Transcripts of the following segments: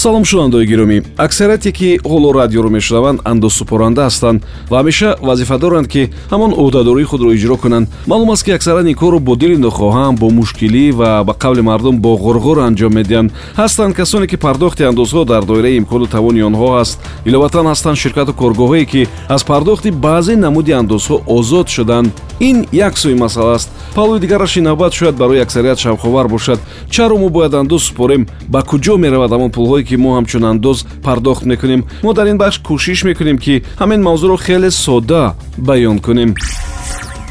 салом шунавандаои гиромӣ. Аксарияте ки ҳоло радиоро мешунаванд андозсупоранда ҳастанд ва ҳамеша вазифа доранд ки ҳамон ӯҳдадории худро иҷро кунанд. Маълум аст ки аксаран ин корро бо дили нохоҳам бо мушкилӣ ва ба қавли мардум бо ғурғур анҷом медиҳанд. Ҳастанд касоне ки пардохти андозҳо дар доираи имкону тавони онҳо ҳаст. Иловатан ҳастанд ширкату коргоҳое ки аз пардохти баъзе намуди андозҳо озод шуданд. Ин як сӯи масъала аст. Паҳлӯи дигараш ин навбат шояд барои аксарият шавқовар бошад. Чаро мо бояд андоз супорем ба куҷо меравад ҳамон пулҳое ки мо ҳамчун андоз пардохт мекунем. Мо дар ин бахш кӯшиш мекунем ки ҳамин мавзӯъро хеле содда баён кунем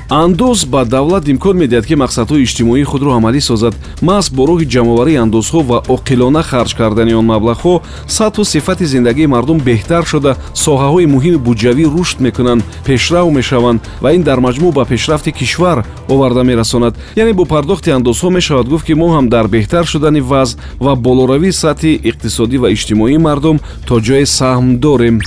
андоз ба давлат имкон медиҳад ки мақсадҳои иҷтимоии худро амалӣ созад. Маҳз бо роҳи ҷамъоварии андозҳо ва оқилона харҷ кардани он маблағҳо сатҳу сифати зиндагии мардум беҳтар шуда. Соҳаҳои муҳими буҷавӣ рушд мекунанд пешрав мешаванд ва ин дар маҷмӯъ ба пешрафти кишвар оварда мерасонад. Яъне бо пардохти андозҳо мешавад гуфт ки мо ҳам дар беҳтар шудани вазъ ва болоравии сатҳи иқтисодӣ ва иҷтимоии мардум то ҷое саҳм дорем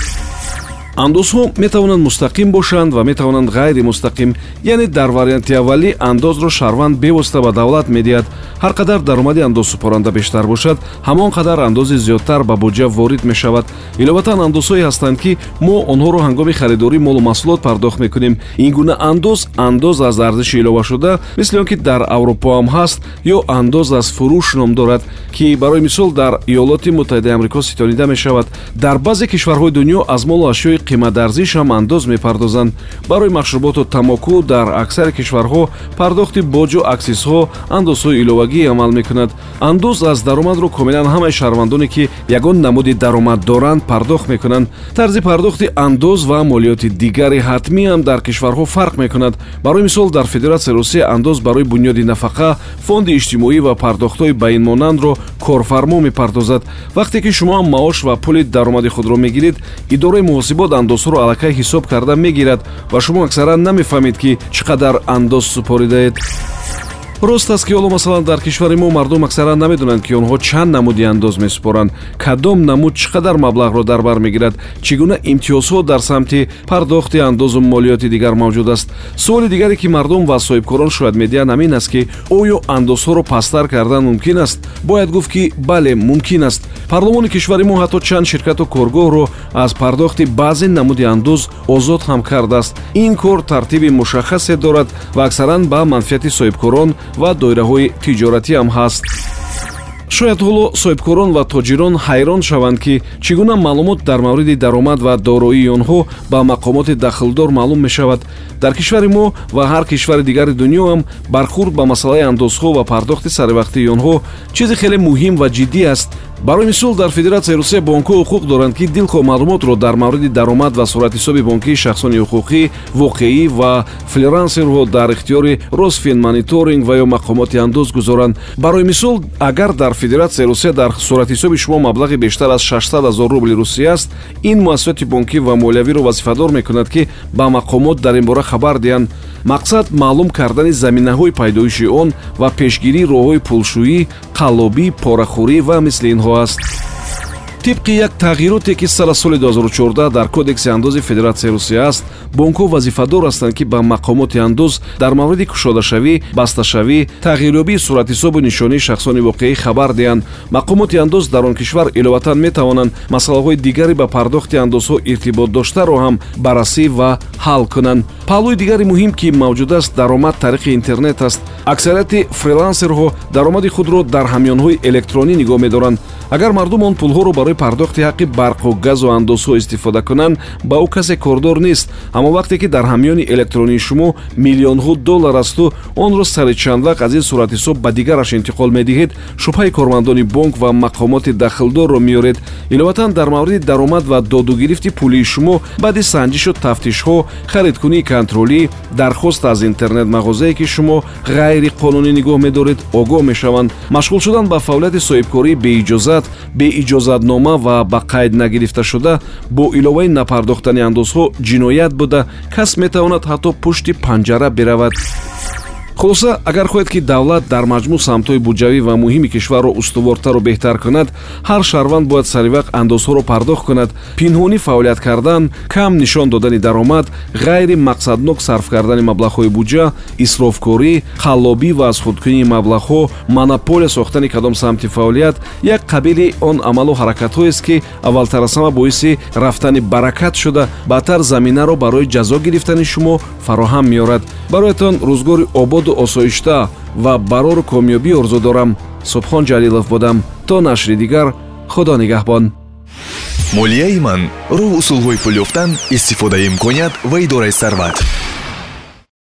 андозҳо метавонанд мустақим бошанд ва метавонанд ғайри мустақим яъне дар варианти аввалӣ андозро шаҳрванд бевосита ба давлат медиҳад. Ҳар қадар даромади андозсупоранда бештар бошад ҳамон қадар андози зиёдтар ба буҷа ворид мешавад. Иловатан андозҳое ҳастанд ки мо онҳоро ҳангоми харидории молу маҳсулот пардохт мекунем. Ин гуна андоз андоз аз арзиши иловашуда мисли он ки дар аврупо ҳам ҳаст ё андоз аз фурӯш ном дорад ки барои мисол дар иёлоти муттаҳидаи амрико ситонида мешавад. Дар баъзе кишварҳои дунё аз молу ашёи қиматарзишам андоз мепардозанд. Барои машруботу тамоку дар аксари кишварҳо пардохти боҷу аксизҳо андозҳои иловагӣ амал мекунад. Андоз аз даромадро комилан ҳамаи шаҳрвандоне ки ягон намуди даромад доранд пардохт мекунанд. Тарзи пардохти андоз ва молиёти дигари ҳатмиам дар кишварҳо фарқ мекунад. Барои мисол дар федератсияи русия андоз барои бунёди нафақа фонди иҷтимоӣ ва пардохтҳои ба ин монандро корфармо мепардозад. Вақте ки шумоам маош ва пули даромади худро мегиред идораи муҳосибот андозҳоро аллакай ҳисоб карда мегирад ва шумо аксаран намефаҳмед ки чӣ қадар андоз супоридаед рост аст ки ҳоло масалан дар кишвари мо мардум аксаран намедонанд ки онҳо чанд намуди андоз месупоранд. Кадом намуд чӣ қадар маблағро дар бар мегирад чӣ гуна имтиёзҳо дар самти пардохти андозу молиёти дигар мавҷуд аст. Суоли дигаре ки мардум ва соҳибкорон шояд медиҳанд ҳамин аст ки оё андозҳоро пасттар кардан мумкин аст. Бояд гуфт ки бале мумкин аст. Парлумони кишвари мо ҳатто чанд ширкату коргоҳро аз пардохти баъзе намуди андоз озод ҳам кардааст ин кор тартиби мушаххасе дорад ва аксаран ба манфиати соҳибкорон ва доираҳои тиҷоратиам ҳаст. Шояд ҳоло соҳибкорон ва тоҷирон ҳайрон шаванд ки чӣ гуна маълумот дар мавриди даромад ва дороии онҳо ба мақомоти дахлдор маълум мешавад. Дар кишвари мо ва ҳар кишвари дигари дунё ҳам бархурд ба масъалаи андозҳо ва пардохти саривақтии онҳо. Чизе хеле муҳим ва ҷиддӣ аст барои мисол дар федератсияи русия бонкҳо ҳуқуқ доранд ки дилхоҳ маълумотро дар мавриди даромад ва суратҳисоби бонкии шахсони ҳуқуқӣ воқеӣ ва фрилансерҳо дар ихтиёри росфинмониторинг ва ё мақомоти андоз гузоранд. Барои мисол агар дар федератсияи русия дар суратҳисоби шумо маблағи бештар аз 600 0 рубли русия аст ин муассисоти бонкӣ ва молиявиро вазифадор мекунад ки ба мақомот дар ин бора хабар диҳанд мақсад маълум кардани заминаҳои пайдоиши он ва пешгирии роҳҳои пулшӯӣ қаллобӣ порахӯрӣ ва мисли инҳо аст. Тибқи як тағйироте ки сара соли 2014 дар кодекси андози федератсияи русия аст бонкҳо вазифадор ҳастанд ки ба мақомоти андоз дар мавриди кушодашавӣ басташавӣ тағйирёбии суратҳисобу нишонии шахсони воқеӣ хабар диҳанд. Мақомоти андоз дар он кишвар иловатан метавонанд масъалаҳои дигари ба пардохти андозҳо иртибот доштаро ҳам баррасӣ ва ҳал кунанд. Паҳлӯи дигари муҳим ки мавҷуд аст даромад тариқи интернет аст. Аксарияти фрилансерҳо даромади худро дар ҳамёнҳои электронӣ нигоҳ медоранд. Агар мардум он пулҳоро барои пардохти ҳаққи барқу газу андозҳо истифода кунанд ба ӯ касе кордор нест. Аммо вақте ки дар ҳамёни электронии шумо миллионҳо доллар асту онро сари чандвақт аз ин суратҳисоб ба дигараш интиқол медиҳед шубҳаи кормандони бонк ва мақомоти дахлдорро меёред иловатан дар мавриди даромад ва додугирифти пулии шумо баъди санҷишу тафтишҳо харидкунии контролӣ дархост аз интернет мағозае ки шумо ғайриқонунӣ нигоҳ медоред огоҳ мешаванд. Машғул шудан ба фаъолияти соҳибкории беиҷозат беиҷозатнома ва ба қайд нагирифташуда бо иловаи напардохтани андозҳо ҷиноят буда. Кас метавонад ҳатто пушти панҷара биравад хулоса агар хоҳед ки давлат дар маҷмӯъ самтҳои буҷавӣ ва муҳими кишварро устувортару беҳтар кунад ҳар шаҳрванд бояд саривақт андозҳоро пардохт кунад. Пинҳонӣ фаъолият кардан кам нишон додани даромад ғайри мақсаднок сарф кардани маблағҳои буҷа исрофкорӣ халлобӣ ва аз худкунии маблағҳо монополия сохтани кадом самти фаъолият як қабили он амалу ҳаракатҳоест ки аввалтар аз ҳама боиси рафтани баракат шуда баъдтар заминаро барои ҷазо гирифтани шумо фароҳам меорад. Бароятон рӯзгори ободу осоишта ва барору комёбӣ орзу дорам. Субҳон ҷалилов будам. То нашри дигар худо нигаҳбон. Молияи ман роҳ усулҳои пул ёфтан истифодаи имконият ва идораи сарват